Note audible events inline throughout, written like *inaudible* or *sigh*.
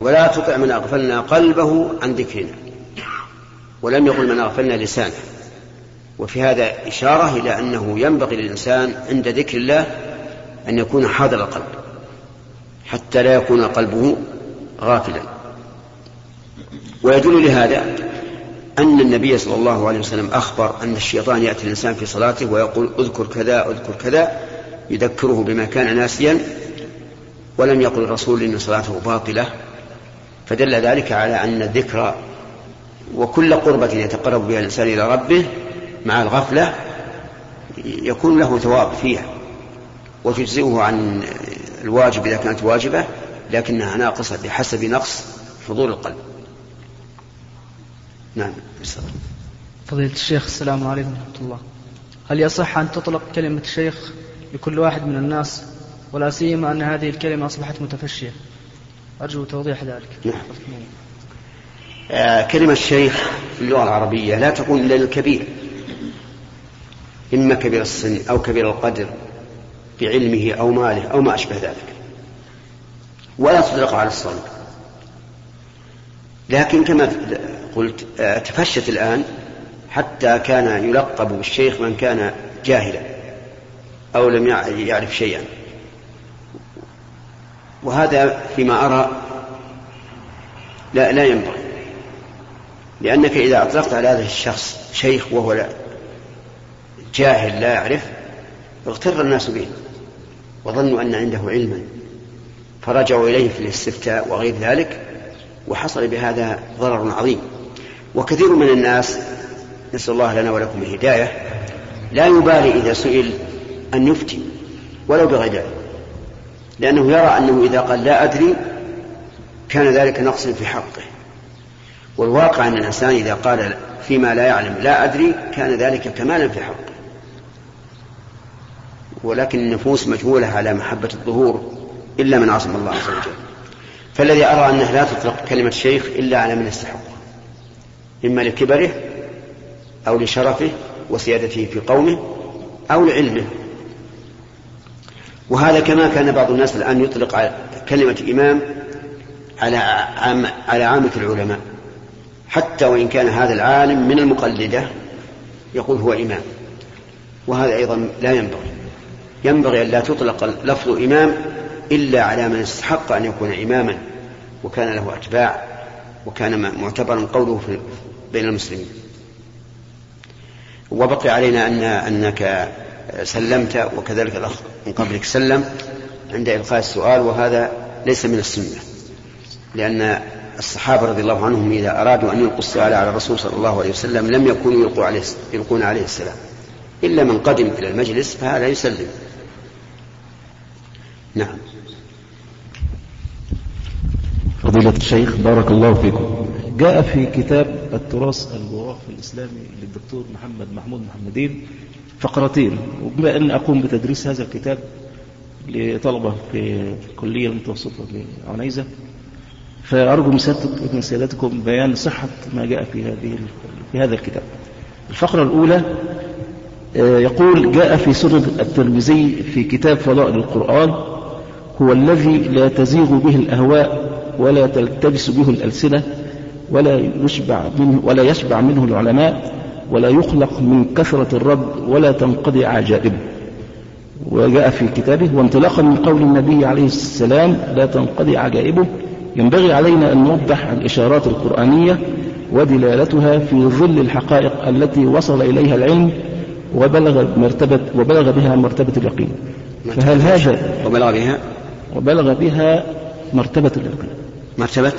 ولا تطع من أغفلنا قلبه عن ذكرنا. ولم يقل من أغفلنا لسانه. وفي هذا إشارة إلى أنه ينبغي للإنسان عند ذكر الله أن يكون حاضر القلب حتى لا يكون قلبه غافلا. ويدل لهذا أن النبي صلى الله عليه وسلم أخبر أن الشيطان يأتي الإنسان في صلاته ويقول اذكر كذا اذكر كذا يذكره بما كان ناسيا ولم يقل الرسول إن صلاته باطلة. فدل ذلك على أن الذكر وكل قربة يتقرب بها الإنسان إلى ربه مع الغفلة يكون له ثواب فيها وتجزئه عن الواجب إذا كانت واجبة لكنها ناقصة بحسب نقص حضور القلب. نعم فضيلة الشيخ السلام عليكم ورحمة الله. هل يصح أن تطلق كلمة شيخ لكل واحد من الناس ولا سيما أن هذه الكلمة أصبحت متفشية؟ أرجو توضيح ذلك. نعم. آه كلمة شيخ في اللغة العربية لا تكون إلا للكبير. إما كبير السن أو كبير القدر بعلمه أو ماله أو ما أشبه ذلك. ولا تطلق على الصغير لكن كما قلت آه، تفشت الآن حتى كان يلقب بالشيخ من كان جاهلا أو لم يعرف شيئا. وهذا فيما أرى لا لا ينبغي. لأنك إذا أطلقت على هذا الشخص شيخ وهو لا جاهل لا يعرف اغتر الناس به وظنوا أن عنده علما. فرجعوا إليه في الاستفتاء وغير ذلك وحصل بهذا ضرر عظيم. وكثير من الناس نسأل الله لنا ولكم الهداية لا يبالي إذا سئل أن يفتي ولو بغير لأنه يرى أنه إذا قال لا أدري كان ذلك نقصا في حقه. والواقع أن الإنسان إذا قال فيما لا يعلم لا أدري كان ذلك كمالا في حقه. ولكن النفوس مجهولة على محبة الظهور إلا من عصم الله عز وجل. فالذي أرى أنه لا تطلق كلمة شيخ إلا على من يستحق إما لكبره أو لشرفه وسيادته في قومه أو لعلمه. وهذا كما كان بعض الناس الآن يطلق كلمة إمام على عام على عامة العلماء. حتى وإن كان هذا العالم من المقلدة يقول هو إمام. وهذا أيضا لا ينبغي. ينبغي أن لا تطلق لفظ إمام إلا على من استحق أن يكون إماما وكان له أتباع وكان معتبرا قوله بين المسلمين. وبقي علينا أن أنك سلمت وكذلك الأخ من قبلك سلم عند إلقاء السؤال وهذا ليس من السنة لأن الصحابة رضي الله عنهم إذا أرادوا أن يلقوا السؤال على الرسول صلى الله عليه وسلم لم يكونوا يلقوا عليه يلقون عليه السلام إلا من قدم إلى المجلس فهذا يسلم. نعم. فضيلة الشيخ بارك الله فيكم. جاء في كتاب التراث الجغرافي الإسلامي للدكتور محمد محمود محمدين فقرتين. وبما أن أقوم بتدريس هذا الكتاب لطلبة في الكلية المتوسطة لعنيزة فأرجو من سيادتكم بيان صحة ما جاء في هذه في هذا الكتاب. الفقرة الأولى آه، يقول جاء في سنة الترمذي في كتاب فضائل القرآن هو الذي لا تزيغ به الأهواء ولا تلتبس به الألسنة ولا يشبع منه ولا يشبع منه العلماء ولا يخلق من كثرة الرد ولا تنقضي عجائبه وجاء في كتابه وانطلاقا من قول النبي عليه السلام لا تنقضي عجائبه. ينبغي علينا أن نوضح الإشارات القرآنية ودلالتها في ظل الحقائق التي وصل إليها العلم وبلغ مرتبة وبلغ بها مرتبة اليقين. فهل هذا وبلغ بها؟ وبلغ بها مرتبة اليقين. مرتبة؟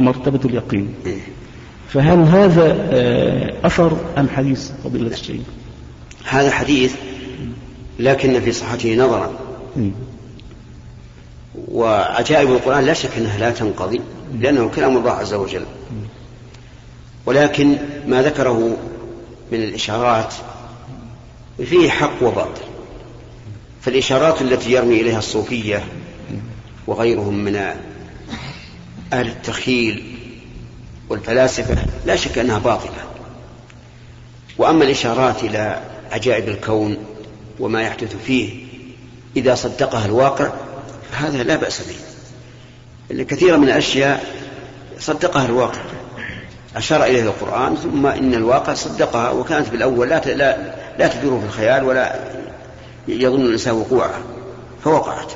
مرتبة اليقين. إيه. فهل هذا آه، أثر أم حديث فضيلة الشيخ؟ هذا حديث لكن في صحته نظرا. وعجائب القرآن لا شك أنها لا تنقضي لأنه كلام الله عز وجل. ولكن ما ذكره من الإشارات فيه حق وباطل. فالإشارات التي يرمي إليها الصوفية وغيرهم من أهل التخيل والفلاسفة لا شك أنها باطلة. وأما الإشارات إلى عجائب الكون وما يحدث فيه إذا صدقها الواقع هذا لا بأس به. كثيرا من الأشياء صدقها الواقع. أشار إليه القرآن ثم إن الواقع صدقها وكانت بالأول لا لا لا تدور في الخيال ولا يظن الإنسان وقوعها فوقعت.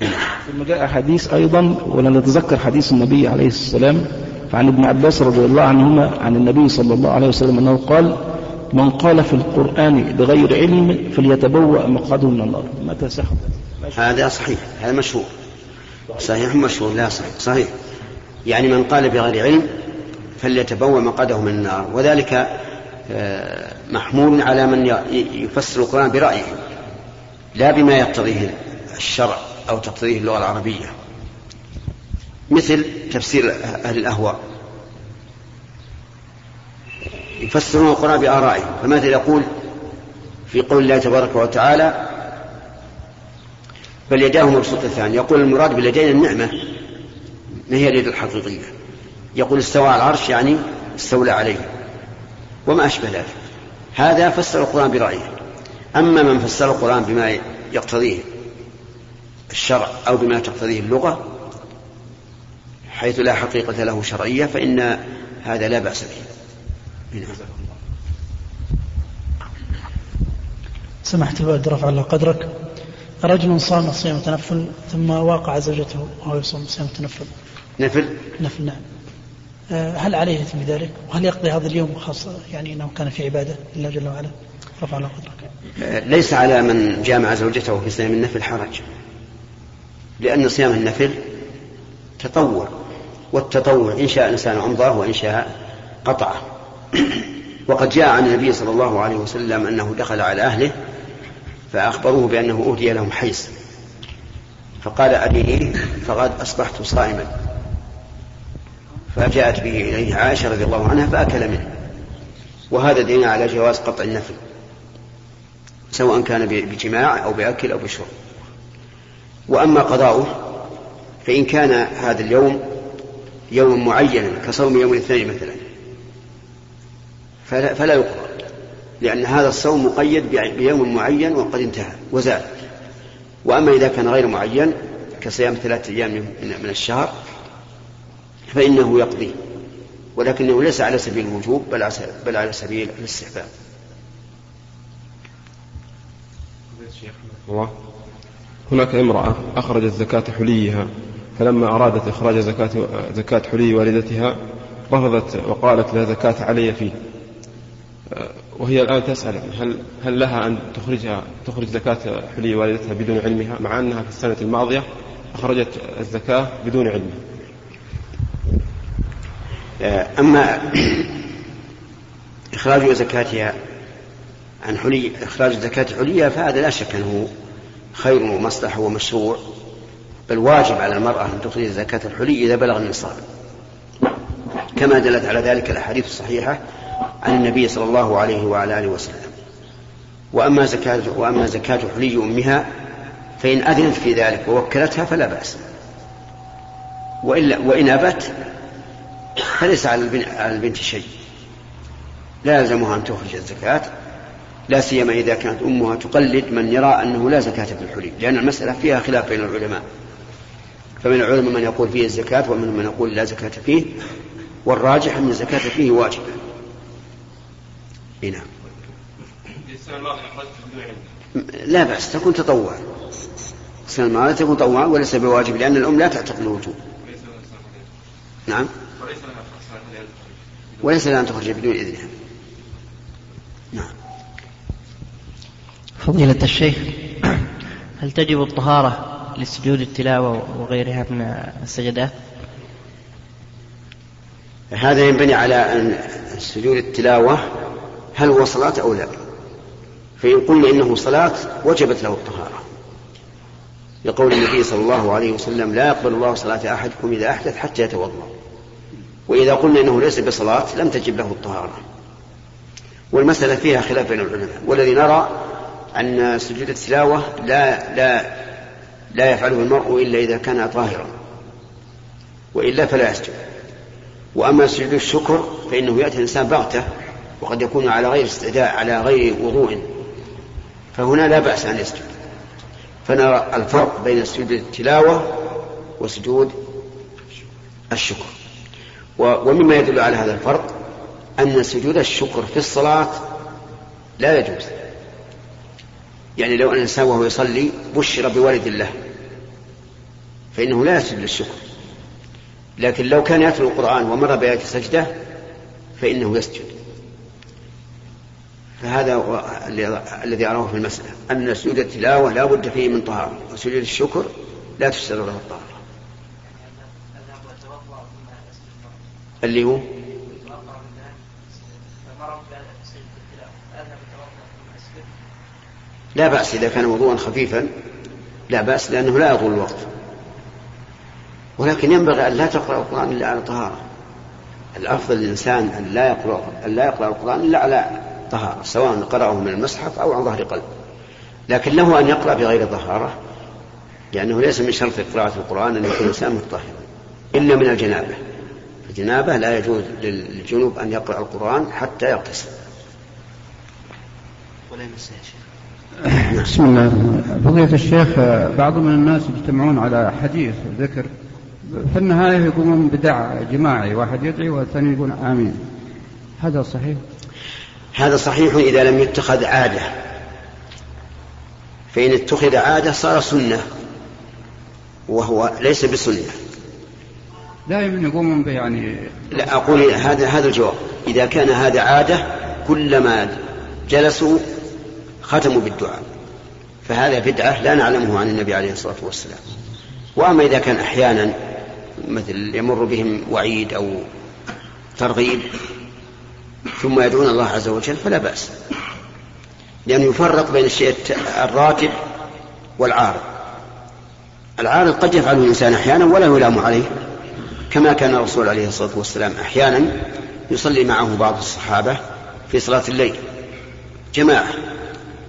ثم جاء حديث أيضا ولا نتذكر حديث النبي عليه السلام فعن ابن عباس رضي الله عنهما عن النبي صلى الله عليه وسلم أنه قال من قال في القرآن بغير علم فليتبوأ مقعده من النار. متى صح هذا صحيح هذا مشهور. صحيح مشهور لا صحيح صحيح. يعني من قال بغير علم فليتبوأ مقعده من النار. وذلك آه، محمول على من يفسر القرآن برأيه لا بما يقتضيه الشرع. أو تقتضيه اللغة العربية. مثل تفسير أهل الأهواء. يفسرون القرآن بآرائهم فمثل يقول في قول الله تبارك وتعالى بل يداه مبسوطتان يقول المراد باليدين النعمة ما هي اليد الحقيقية؟ يقول استوى على العرش يعني استولى عليه. وما أشبه ذلك. هذا فسر القرآن برأيه. أما من فسر القرآن بما يقتضيه الشرع أو بما تقتضيه اللغة حيث لا حقيقة له شرعية فإن هذا لا بأس به. نعم. سمحت الوالد رفع الله قدرك. رجل صام صيام تنفل ثم واقع زوجته وهو يصوم صيام تنفل. نفل؟ نفل نعم. آه، هل عليه إثم ذلك؟ وهل يقضي هذا اليوم خاصة يعني إنه كان في عبادة لله جل وعلا؟ رفع الله قدرك. آه، ليس على من جامع زوجته في صيام النفل حرج. لأن صيام النفل تطوع والتطوع إن شاء الإنسان عمضه وإن شاء قطعه. *clears throat* وقد جاء عن النبي صلى الله عليه وسلم أنه دخل على أهله فأخبروه بأنه أهدي لهم حيث فقال أبي فقد أصبحت صائما. فجاءت به إليه عائشة رضي الله عنها فأكل منه. وهذا دين على جواز قطع النفل سواء كان بجماع أو بأكل أو بشرب. وأما قضاؤه فإن كان هذا اليوم يوم معينا كصوم يوم الاثنين مثلا فلا, فلا يقضى لأن هذا الصوم مقيد بيوم معين وقد انتهى وزال. وأما إذا كان غير معين كصيام ثلاثة أيام من الشهر فإنه يقضي ولكنه ليس على سبيل الوجوب بل بل على سبيل الاستحباب. الله. هناك امرأة أخرجت زكاة حليها فلما أرادت إخراج زكاة زكاة حلي والدتها رفضت وقالت لا زكاة علي فيه وهي الآن تسأل هل هل لها أن تخرجها تخرج زكاة حلي والدتها بدون علمها مع أنها في السنة الماضية أخرجت الزكاة بدون علمها أما إخراج زكاتها عن حلي إخراج زكاة حليها فهذا لا شك أنه خير ومصلحة ومشروع بل واجب على المرأة أن تخرج زكاة الحلي إذا بلغ النصاب. كما دلت على ذلك الأحاديث الصحيحة عن النبي صلى الله عليه وعلى آله وسلم. وأما زكاة وأما زكاة حلي أمها فإن أذنت في ذلك ووكلتها فلا بأس. وإلا وإن أبت فليس على البنت شيء. لا يلزمها أن تخرج الزكاة. لا سيما إذا كانت أمها تقلد من يرى أنه لا زكاة في الحلي لأن المسألة فيها خلاف بين العلماء. فمن العلماء من يقول فيه الزكاة ومن من يقول لا زكاة فيه والراجح أن الزكاة فيه واجبة. نعم لا بأس تكون تطوعا. السنة الماضية تكون تطوعا وليس بواجب لأن الأم لا تعتقد الوجوب نعم. وليس لها أن تخرج بدون إذنها. نعم. فضيلة الشيخ *coughs* هل تجب الطهارة لسجود التلاوة وغيرها من السجدات؟ هذا ينبني على أن سجود التلاوة هل هو صلاة أو لا. فإن قلنا إنه صلاة وجبت له الطهارة. لقول النبي صلى الله عليه وسلم لا يقبل الله صلاة أحدكم إذا أحدث حتى يتوضأ. وإذا قلنا إنه ليس بصلاة لم تجب له الطهارة. والمسألة فيها خلاف بين العلماء. والذي نرى أن سجود التلاوة لا لا لا يفعله المرء إلا إذا كان طاهرا وإلا فلا يسجد. وأما سجود الشكر فإنه يأتي الإنسان بغتة وقد يكون على غير استعداء على غير وضوء فهنا لا بأس أن يسجد. فنرى الفرق بين سجود التلاوة وسجود الشكر. ومما يدل على هذا الفرق أن سجود الشكر في الصلاة لا يجوز. يعني لو أن الإنسان وهو يصلي بشر بولد له فإنه لا يسجد للشكر. لكن لو كان يتلو القرآن ومر بآية سجدة فإنه يسجد. فهذا الذي أراه في المسألة. أن سجود التلاوة لا بد فيه من طهارة وسجود الشكر لا تشترط له الطهارة. اللي هو؟ لا بأس إذا كان وضوءا خفيفا لا بأس لأنه لا يطول الوقت. ولكن ينبغي أن لا تقرأ القرآن إلا على طهارة. الأفضل للإنسان أن لا يقرأ أن لا يقرأ القرآن إلا على طهارة سواء قرأه من المصحف أو عن ظهر قلب. لكن له أن يقرأ بغير طهارة لأنه ليس من شرط قراءة القرآن أن يكون الإنسان مطهرا إلا من الجنابة. الجنابة لا يجوز للجنوب أن يقرأ القرآن حتى يغتسل. ولا يمسه شيخ. بسم الله. فضيلة الشيخ بعض من الناس يجتمعون على حديث ذكر في النهاية يقومون بدع جماعي واحد يدعي والثاني يقول آمين. هذا صحيح؟ هذا صحيح إذا لم يتخذ عادة. فإن اتخذ عادة صار سنة وهو ليس بسنة. دائما يقومون به يعني. لا أقول هذا هذا الجواب. إذا كان هذا عادة كلما جلسوا ختموا بالدعاء. فهذا بدعة لا نعلمه عن النبي عليه الصلاة والسلام. وأما إذا كان أحيانا مثل يمر بهم وعيد أو ترغيب ثم يدعون الله عز وجل فلا بأس. لأنه يفرق بين الشيء الراتب والعارض. العارض قد يفعله الإنسان أحيانا ولا يلام عليه. كما كان الرسول عليه الصلاة والسلام أحيانا يصلي معه بعض الصحابة في صلاة الليل. جماعة.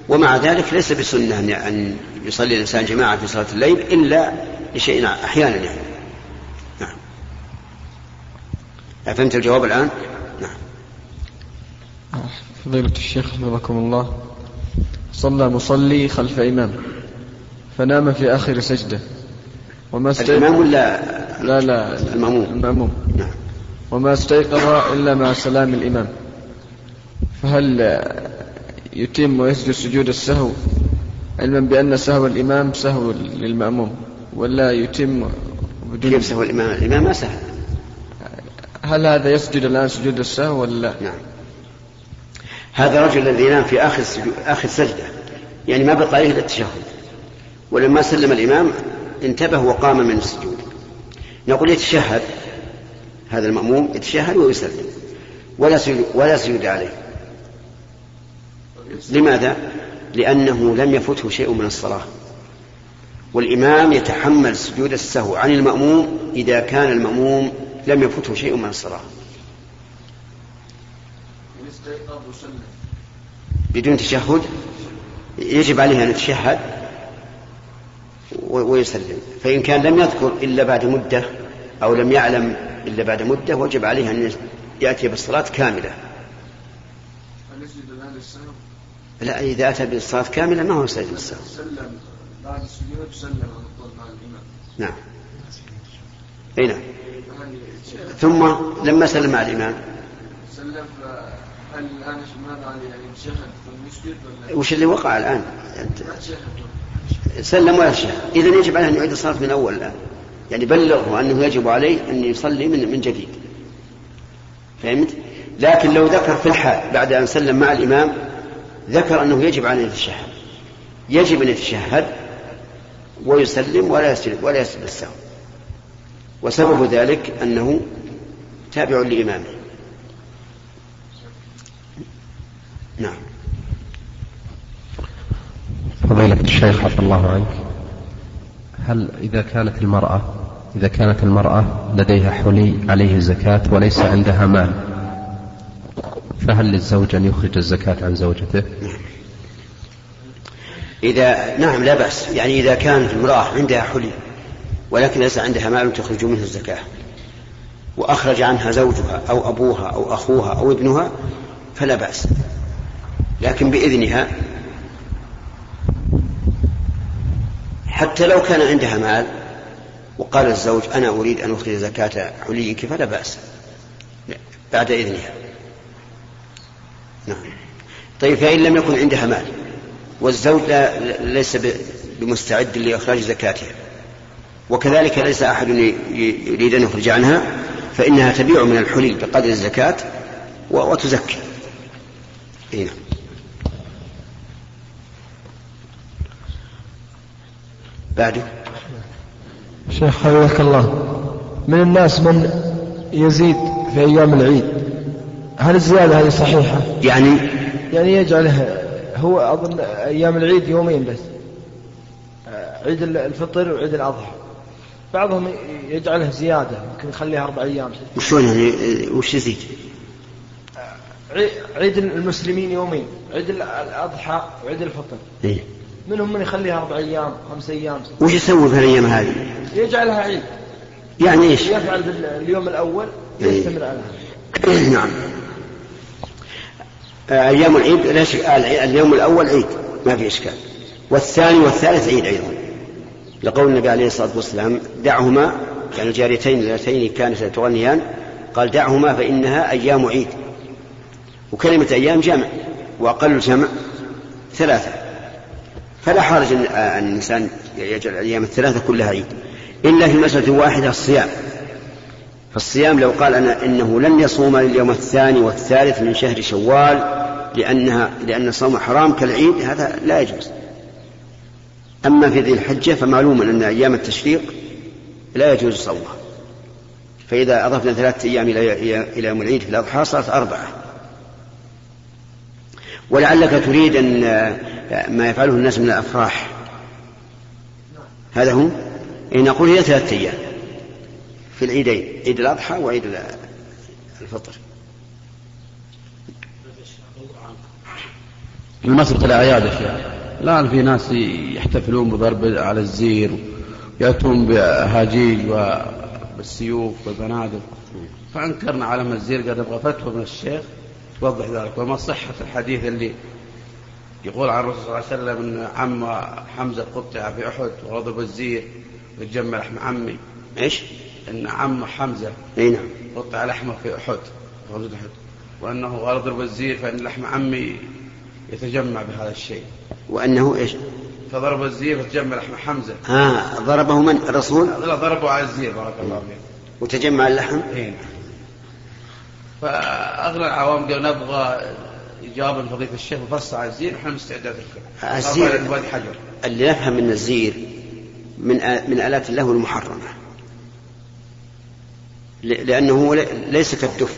ومع ذلك ليس بسنة أن يصلي الإنسان جماعة في صلاة الليل إلا لشيء أحيانا يعني. نعم. أفهمت الجواب الآن؟ نعم. فضيلة الشيخ حفظكم الله. صلى مصلي خلف إمام فنام في آخر سجدة. وما استيقظ الإمام ولا لا لا المأموم. المأموم. نعم. وما استيقظ إلا مع سلام الإمام. فهل يتم ويسجد سجود السهو علما بأن سهو الإمام سهو للمأموم ولا يتم بدون كيف سهو الإمام؟ الإمام ما سهل. هل هذا يسجد الآن سجود السهو ولا؟ نعم. هذا الرجل الذي ينام في آخر سجود آخر سجدة يعني ما بقى عليه إلا التشهد. ولما سلم الإمام انتبه وقام من السجود. نقول يتشهد هذا المأموم يتشهد ويسلم ولا سجود ولا سجود عليه. لماذا؟ لأنه لم يفته شيء من الصلاة. والإمام يتحمل سجود السهو عن المأموم إذا كان المأموم لم يفته شيء من الصلاة. بدون تشهد؟ يجب عليه أن يتشهد ويسلم. فإن كان لم يذكر إلا بعد مدة أو لم يعلم إلا بعد مدة وجب عليه أن يأتي بالصلاة كاملة. لا إذا أتى بالصلاة كاملة ما هو سجد السهو سلم. بعد السجود سلم مع الإمام. نعم. أي نعم. ثم لما سلم مع الإمام؟ سلم هل الآن ماذا يعني يشهد وش اللي وقع الآن؟ سلم ولا شهد إذا يجب عليه أن يعيد الصلاة من أول الآن. يعني بلغه أنه يجب عليه أن يصلي من من جديد. فهمت؟ لكن لو ذكر في الحال بعد أن سلم مع الإمام ذكر أنه يجب عليه أن يتشهد. يجب أن يتشهد ويسلم ولا يسجد ولا يسجد السهو. وسبب ذلك أنه تابع لإمامه. نعم. فضيلة الشيخ عفى الله عنك. هل إذا كانت المرأة إذا كانت المرأة لديها حلي عليه زكاة وليس عندها مال فهل للزوج أن يخرج الزكاة عن زوجته؟ إذا نعم لا بأس يعني إذا كانت امرأة عندها حلي ولكن ليس عندها مال تخرج منه الزكاة وأخرج عنها زوجها أو أبوها أو أخوها أو ابنها فلا بأس. لكن بإذنها حتى لو كان عندها مال وقال الزوج أنا أريد أن أخرج زكاة حليك فلا بأس بعد إذنها. نعم. طيب فإن لم يكن عندها مال والزوج لا ليس بمستعد لإخراج زكاتها. وكذلك ليس أحد يريد أن يخرج عنها فإنها تبيع من الحلي بقدر الزكاة وتزكي. إيه. نعم بعده شيخ حفظك الله. من الناس من يزيد في أيام العيد؟ هل الزيادة هذه صحيحة؟ يعني؟ يعني يجعله هو أظن أيام العيد يومين بس عيد الفطر وعيد الأضحى بعضهم يجعلها زيادة يمكن يخليها أربع أيام وشلون يعني وش يزيد؟ عيد المسلمين يومين عيد الأضحى وعيد الفطر إيه؟ منهم من يخليها أربع أيام خمس أيام وش يسوي في الأيام هذه؟ يجعلها عيد يعني إيش؟ يفعل اليوم الأول إيه. يستمر على هذا *clears throat* نعم أيام العيد ليش؟ اليوم الأول عيد ما في إشكال. والثاني والثالث عيد أيضا. لقول النبي عليه الصلاة والسلام دعهما يعني جاريتين اللتين كانتا تغنيان قال دعهما فإنها أيام عيد. وكلمة أيام جمع وأقل الجمع ثلاثة. فلا حرج أن الإنسان يجعل الأيام الثلاثة كلها عيد. إلا في مسألة واحدة الصيام. فالصيام لو قال أنا إنه لن يصوم اليوم الثاني والثالث من شهر شوال لأنها لأن الصوم حرام كالعيد هذا لا يجوز. أما في ذي الحجة فمعلوم أن أيام التشريق لا يجوز صومها. فإذا أضفنا ثلاثة أيام إلى يوم العيد في الأضحى صارت أربعة. ولعلك تريد أن ما يفعله الناس من الأفراح. هذا هو؟ إن نقول هي ثلاثة أيام. في العيدين عيد الأضحى وعيد الفطر. المسرق الأعياد يا شيخ. الآن في ناس يحتفلون بضرب على الزير يأتون بهاجيج وبالسيوف والبنادق. فأنكرنا على الزير قد نبغى فتوى من الشيخ. توضح ذلك. وما صحة الحديث اللي يقول عن الرسول صلى الله عليه وسلم أن عم حمزة قطع في أحد وغضب الزير وتجمع عمي. إيش؟ أن عم حمزة أي نعم قطع لحمه في أحد غزوة أحد وأنه غضب الزير فإن لحم عمي يتجمع بهذا الشيء. وأنه إيش؟ فضرب الزير فتجمع لحم حمزة. آه ضربه من؟ الرسول؟ لا ضربوا على الزير بارك الله فيك. وتجمع اللحم؟ أي فأغلى العوام قالوا نبغى إجابة من فضيلة الشيخ وفصل على الزير ونحن مستعدات للخدمة الزير حجر. اللي نفهم من الزير من من آلات اللهو المحرمة. لأنه ليس كالدف.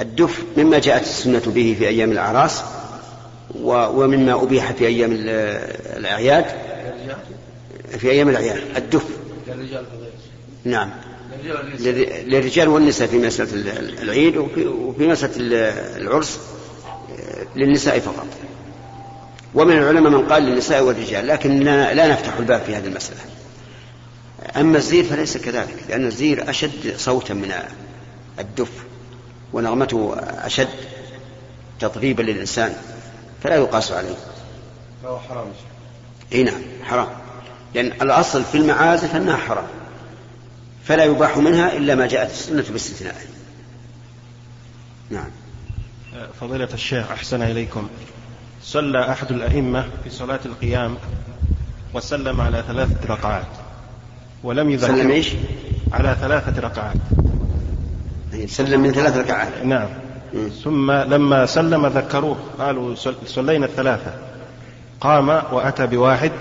الدف مما جاءت السنة به في أيام الأعراس ومما أبيح في أيام الأعياد. في أيام الأعياد. الدف. نعم. للرجال والنساء في مسألة العيد وفي مسألة العرس للنساء فقط. ومن العلماء من قال للنساء والرجال لكن لا نفتح الباب في هذه المسألة. أما الزير فليس كذلك لأن الزير أشد صوتا من الدف ونغمته أشد تطريبا للإنسان فلا يقاس عليه. فهو حرام إي نعم حرام. لأن الأصل في المعازف أنها حرام فلا يباح منها إلا ما جاءت السنة باستثناء. نعم. فضيلة الشيخ أحسن إليكم. صلى أحد الأئمة في صلاة القيام وسلم على ثلاثة ركعات. ولم يذكر. سلم إيش؟ على ثلاثة ركعات. يعني سلم من ثلاث ركعات. نعم. ثم لما سلم ذكروه قالوا صلينا الثلاثة. قام وأتى بواحد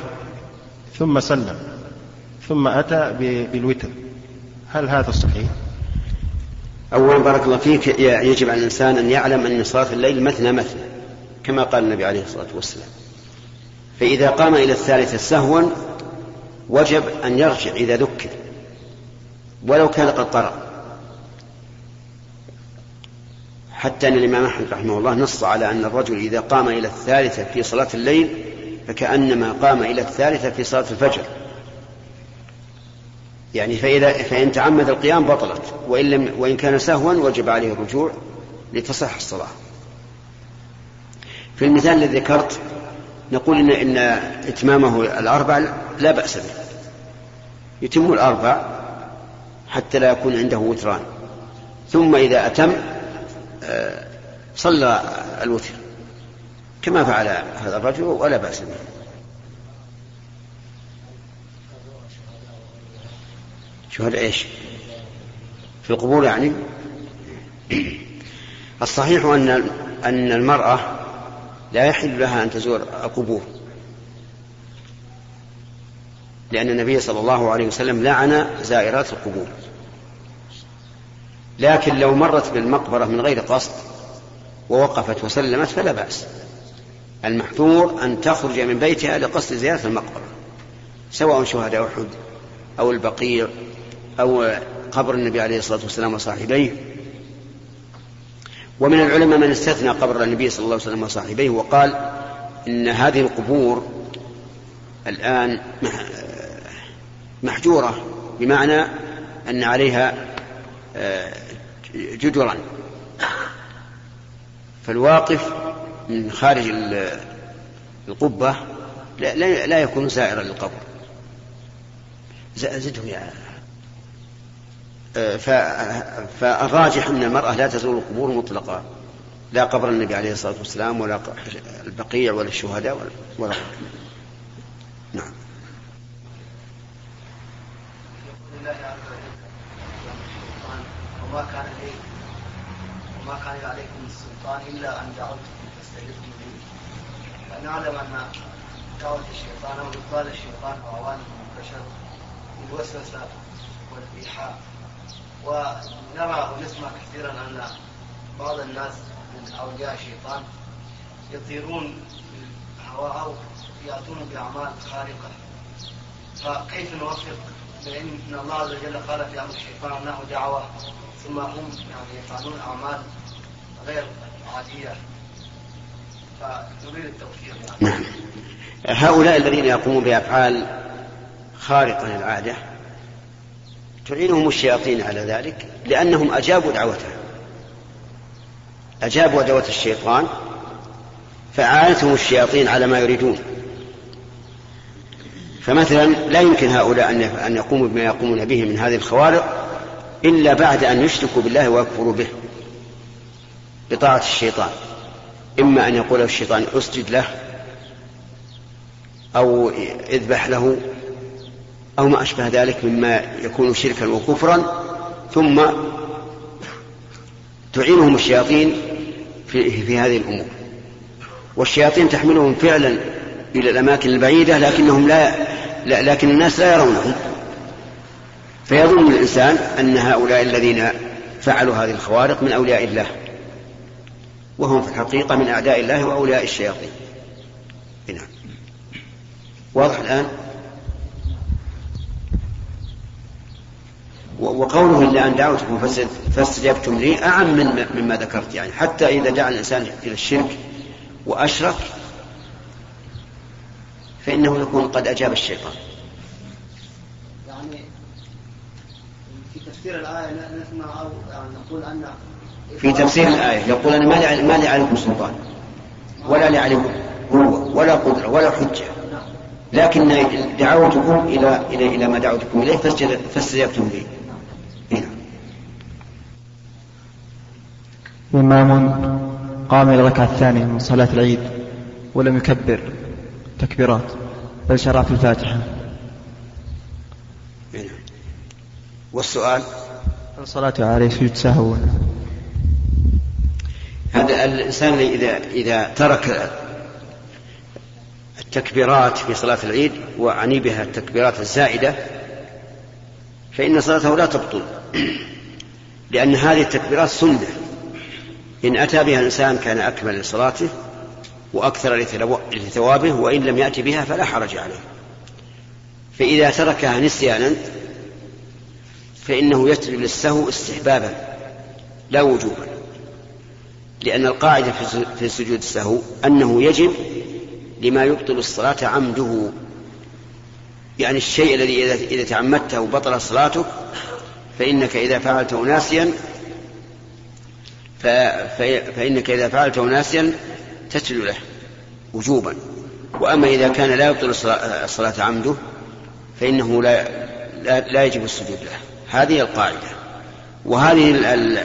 ثم سلم. ثم أتى بالوتر. هل هذا صحيح؟ أولا بارك الله فيك يجب على الإنسان أن يعلم أن صلاة الليل مثنى مثنى كما قال النبي عليه الصلاة والسلام. فإذا قام إلى الثالثة سهوا وجب أن يرجع إذا ذكر ولو كان قد طرأ حتى أن الإمام أحمد رحمه الله نص على أن الرجل إذا قام إلى الثالثة في صلاة الليل فكأنما قام إلى الثالثة في صلاة الفجر يعني فإذا فإن تعمد القيام بطلت وإن لم وإن كان سهوا وجب عليه الرجوع لتصح الصلاة. في المثال الذي ذكرت نقول إن إن إتمامه الأربع لا بأس به. يتم الأربع حتى لا يكون عنده وتران ثم إذا أتم آه، صلى الوتر كما فعل هذا الرجل ولا بأس به شهداء إيش؟ في القبور يعني *clears throat* الصحيح أن أن المرأة لا يحل لها أن تزور القبور. لأن النبي صلى الله عليه وسلم لعن زائرات القبور. لكن لو مرت بالمقبرة من غير قصد ووقفت وسلمت فلا بأس. المحذور أن تخرج من بيتها لقصد زيارة المقبرة سواء شهداء أحد أو البقيع أو قبر النبي عليه الصلاة والسلام وصاحبيه. ومن العلماء من استثنى قبر النبي صلى الله عليه وسلم وصاحبيه وقال إن هذه القبور الآن محجورة بمعنى أن عليها آه، جدرا. فالواقف من خارج القبة لا يكون زائرا للقبر. زده يا فالراجح أن المرأة لا تزور القبور مطلقا لا قبر النبي عليه الصلاة والسلام ولا البقيع ولا الشهداء ولا, ولا نعم. وما كان وما كان عليكم من السلطان إلا أن دعوتكم فاستجبتم لي. فنعلم أن دعوة الشيطان أو إقبال الشيطان واوانه البشر الوسوسه والإيحاء. ونرى ونسمع كثيرا أن بعض الناس من أولياء الشيطان يطيرون بالهواء أو يأتون بأعمال خارقة. فكيف نوفق بين أن الله عز وجل قال في أمر الشيطان أنه دعوة ثم هم يعني يفعلون أعمال غير عادية؟ فنريد التوفيق. نعم. هؤلاء الذين يقومون بأفعال خارقة للعادة تعينهم الشياطين على ذلك لأنهم أجابوا دعوته أجابوا دعوة الشيطان فأعانتهم الشياطين على ما يريدون. فمثلا لا يمكن هؤلاء أن يقوموا بما يقومون به من هذه الخوارق إلا بعد أن يشركوا بالله ويكفروا به بطاعة الشيطان. إما أن يقول الشيطان اسجد له أو اذبح له أو ما أشبه ذلك مما يكون شركا وكفرا ثم تعينهم الشياطين في, في هذه الأمور. والشياطين تحملهم فعلا إلى الأماكن البعيدة لكنهم لا, لا لكن الناس لا يرونهم. فيظن الإنسان أن هؤلاء الذين فعلوا هذه الخوارق من أولياء الله وهم في الحقيقة من أعداء الله وأولياء الشياطين. نعم. واضح الآن؟ وقوله إلا أن دعوتكم فاستجبتم لي أعم من مما ذكرت يعني. حتى إذا دعا الإنسان إلى الشرك وأشرك فإنه يكون قد أجاب الشيطان. يعني في تفسير الآية نسمع أو يعني نقول أن في تفسير الآية يقول أنا ما لي عليكم سلطان. ولا لي عليكم قوة ولا قدرة ولا حجة. لكن دعوتكم إلى إلى إلى ما دعوتكم إليه فاستجبتم لي. إمام قام إلى الركعة الثانية من صلاة العيد ولم يكبر. تكبيرات. بل شرع في الفاتحة. والسؤال؟ الصلاة عليه سجود سهو هذا الإنسان إذا إذا ترك التكبيرات في صلاة العيد وعني بها التكبيرات الزائدة فإن صلاته لا تبطل. لأن هذه التكبيرات سنة. إن أتى بها الإنسان كان أكمل لصلاته وأكثر لثوابه وإن لم يأتي بها فلا حرج عليه. فإذا تركها نسيانا فإنه يسجد للسهو استحبابا لا وجوبا. لأن القاعدة في سجود السهو أنه يجب لما يبطل الصلاة عمده. يعني الشيء الذي إذا تعمدته بطل صلاتك فإنك إذا فعلته ناسيا فإنك إذا فعلته ناسيا تسجد له وجوبا. وأما إذا كان لا يبطل الصلاة عمده فإنه لا لا, يجب السجود له. هذه القاعدة. وهذه ال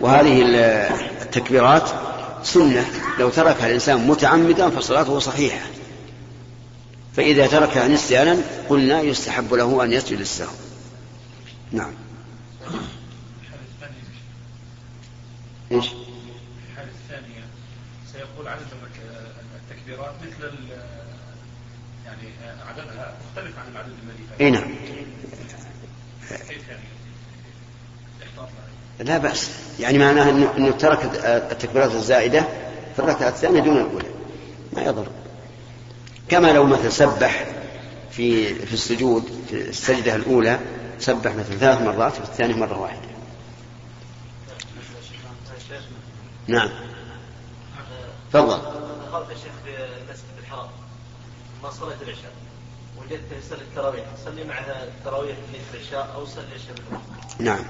وهذه ال التكبيرات سنة. لو تركها الإنسان متعمدا فصلاته صحيحة. فإذا تركها نسيانا قلنا يستحب له أن يسجد للسهو. نعم. إيش؟ في الحالة الثانية سيقول عدد التكبيرات مثل يعني عددها مختلف عن العدد الذي إي نعم؟ لا بأس. يعني معناها أنه, ترك التكبيرات الزائدة في الركعة الثانية دون الأولى. ما يضر. كما لو مثل سبح في في السجود في السجدة الأولى سبح مثل ثلاث مرات في الثانية مرة واحدة. نعم. تفضل. دخلت يا شيخ في المسجد الحرام ما صليت العشاء؟ وجدت يصلي التراويح صلي معها التراويح في العشاء أو صلي الشباب نعم.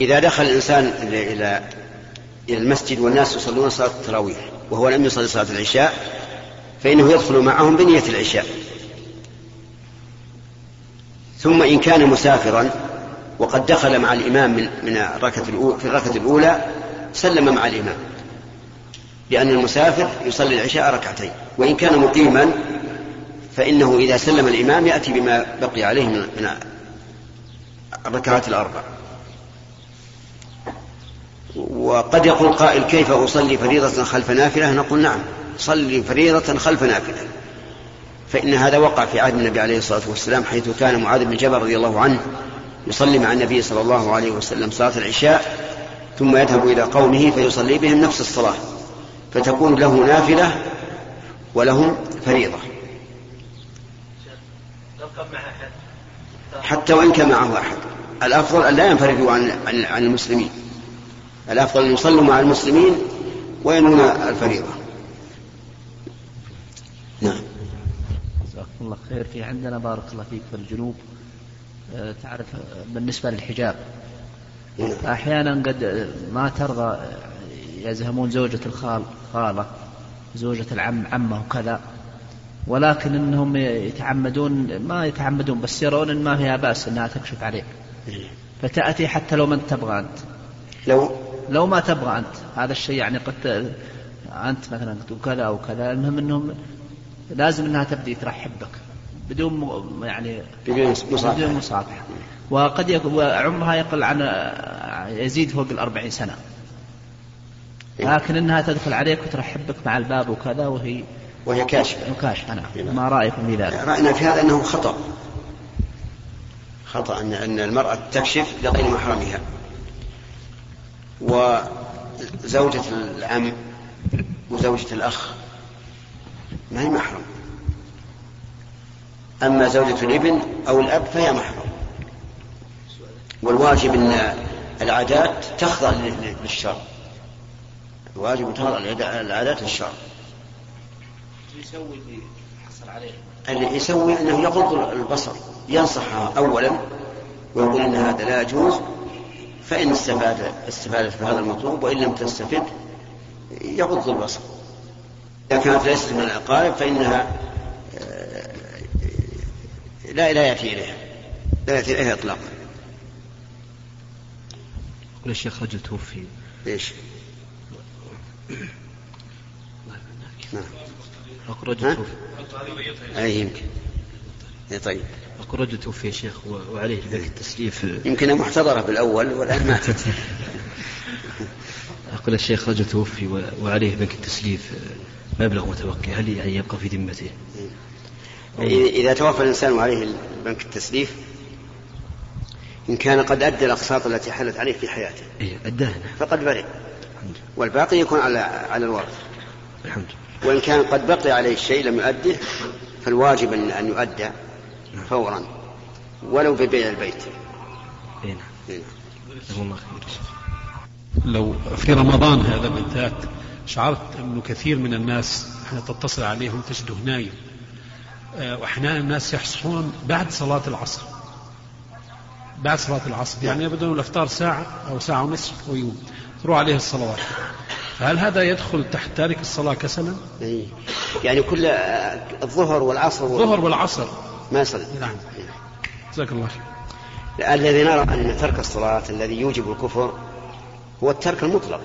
إذا دخل الإنسان إلى إلى المسجد والناس يصلون صلاة التراويح وهو لم يصلي صلاة العشاء فإنه يدخل معهم بنية العشاء. ثم إن كان مسافرا وقد دخل مع الإمام من من الركعة الأولى في الركعة الأولى سلم مع الإمام. لأن المسافر يصلي العشاء ركعتين. وإن كان مقيما فإنه إذا سلم الإمام يأتي بما بقي عليه من الركعات الأربع. وقد يقول قائل كيف أصلي فريضة خلف نافلة؟ نقول نعم صلي فريضة خلف نافلة. فإن هذا وقع في عهد النبي عليه الصلاة والسلام حيث كان معاذ بن جبل رضي الله عنه يصلي مع النبي صلى الله عليه وسلم صلاة العشاء ثم يذهب إلى قومه فيصلي بهم نفس الصلاة فتكون له نافلة ولهم فريضة. حتى وإن كان معه أحد. الأفضل أن لا ينفردوا عن, عن, المسلمين. الأفضل أن يصلوا مع المسلمين وينون الفريضة. نعم. جزاكم الله خير. في عندنا بارك الله فيك في الجنوب. آه، تعرف بالنسبة للحجاب. أحيانا قد ما ترضى يزهمون زوجة الخال خالة زوجة العم عمه وكذا ولكن إنهم يتعمدون ما يتعمدون بس يرون إن ما فيها بأس إنها تكشف عليه. فتأتي حتى لو ما انت تبغى أنت. لو لو ما تبغى أنت. هذا الشيء يعني قد أنت مثلا تقول كذا أو كذا. المهم إنهم لازم إنها تبدي ترحب بك. بدون يعني. بدون مصافحه وقد يكون وعمرها يقل عن يزيد فوق الأربعين سنة. لكن إنها تدخل عليك وترحب بك مع الباب وكذا وهي وهي كاشفة. كاشفة نعم. ما رأيكم في ذلك؟ رأينا في هذا أنه خطأ. خطأ أن أن المرأة تكشف لغير محرمها. وزوجة العم وزوجة الأخ ما هي محرم. أما زوجة الابن أو الأب فهي محرم. والواجب أن العادات تخضع لل- للشرع. الواجب أن تخضع العادات للشرع. يسوي اللي عليه اللي يسوي إنه يغض البصر ينصحها اولا ويقول إن هذا لا يجوز فإن استفاد استفادت بهذا المطلوب وإن لم تستفد يغض البصر. إذا كانت ليست من الاقارب فإنها آه، لا لا يأتي إليها لا يأتي إليها اطلاقا. يقول الشيخ رجل توفي. ليش؟ نعم. أقول رجل؟ توفي. أي يمكن. إيه طيب. أقول رجل توفي يا شيخ وعليه ذاك التسليف. يمكن محتضرة بالأول والآن ماتت. *laughs* أقول الشيخ رجل توفي وعليه بنك التسليف آه، مبلغ متوقع. هل يعني يبقى في ذمته؟ إذا توفى الإنسان وعليه بنك التسليف إن كان قد أدى الأقساط التي حلت عليه في حياته. إيه أداه فقد برئ والباقي يكون على على الورث. الحمد وإن كان قد بقي عليه شيء لم يؤده فالواجب أن أن يؤدى فورا. ولو ببيع البيت. إيه نعم. إيه. الله خير. لو في رمضان هذا بالذات شعرت أنه كثير من الناس حين تتصل عليهم تجده نايم آه، وأحيانا الناس يصحون بعد صلاة العصر. بعد صلاة العصر. يعني يبدو الأفطار ساعة أو ساعة ونصف ويوم تروح عليه الصلوات. فهل هذا يدخل تحت تارك الصلاة كسلا؟ إيه. يعني كل الظهر والعصر الظهر والعصر. ما يصلي. نعم. جزاك الله خير. الذي نرى أن ترك الصلاة الذي يوجب الكفر هو الترك المطلق.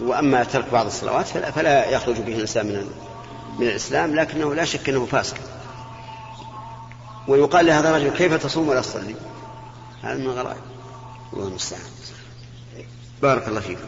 وأما ترك بعض الصلوات فلا, فلا يخرج به الإنسان من من الإسلام لكنه لا شك أنه فاسق. ويقال لهذا الرجل كيف تصوم ولا تصلي؟ هذا من الغرائب الله المستعان. بارك الله فيكم.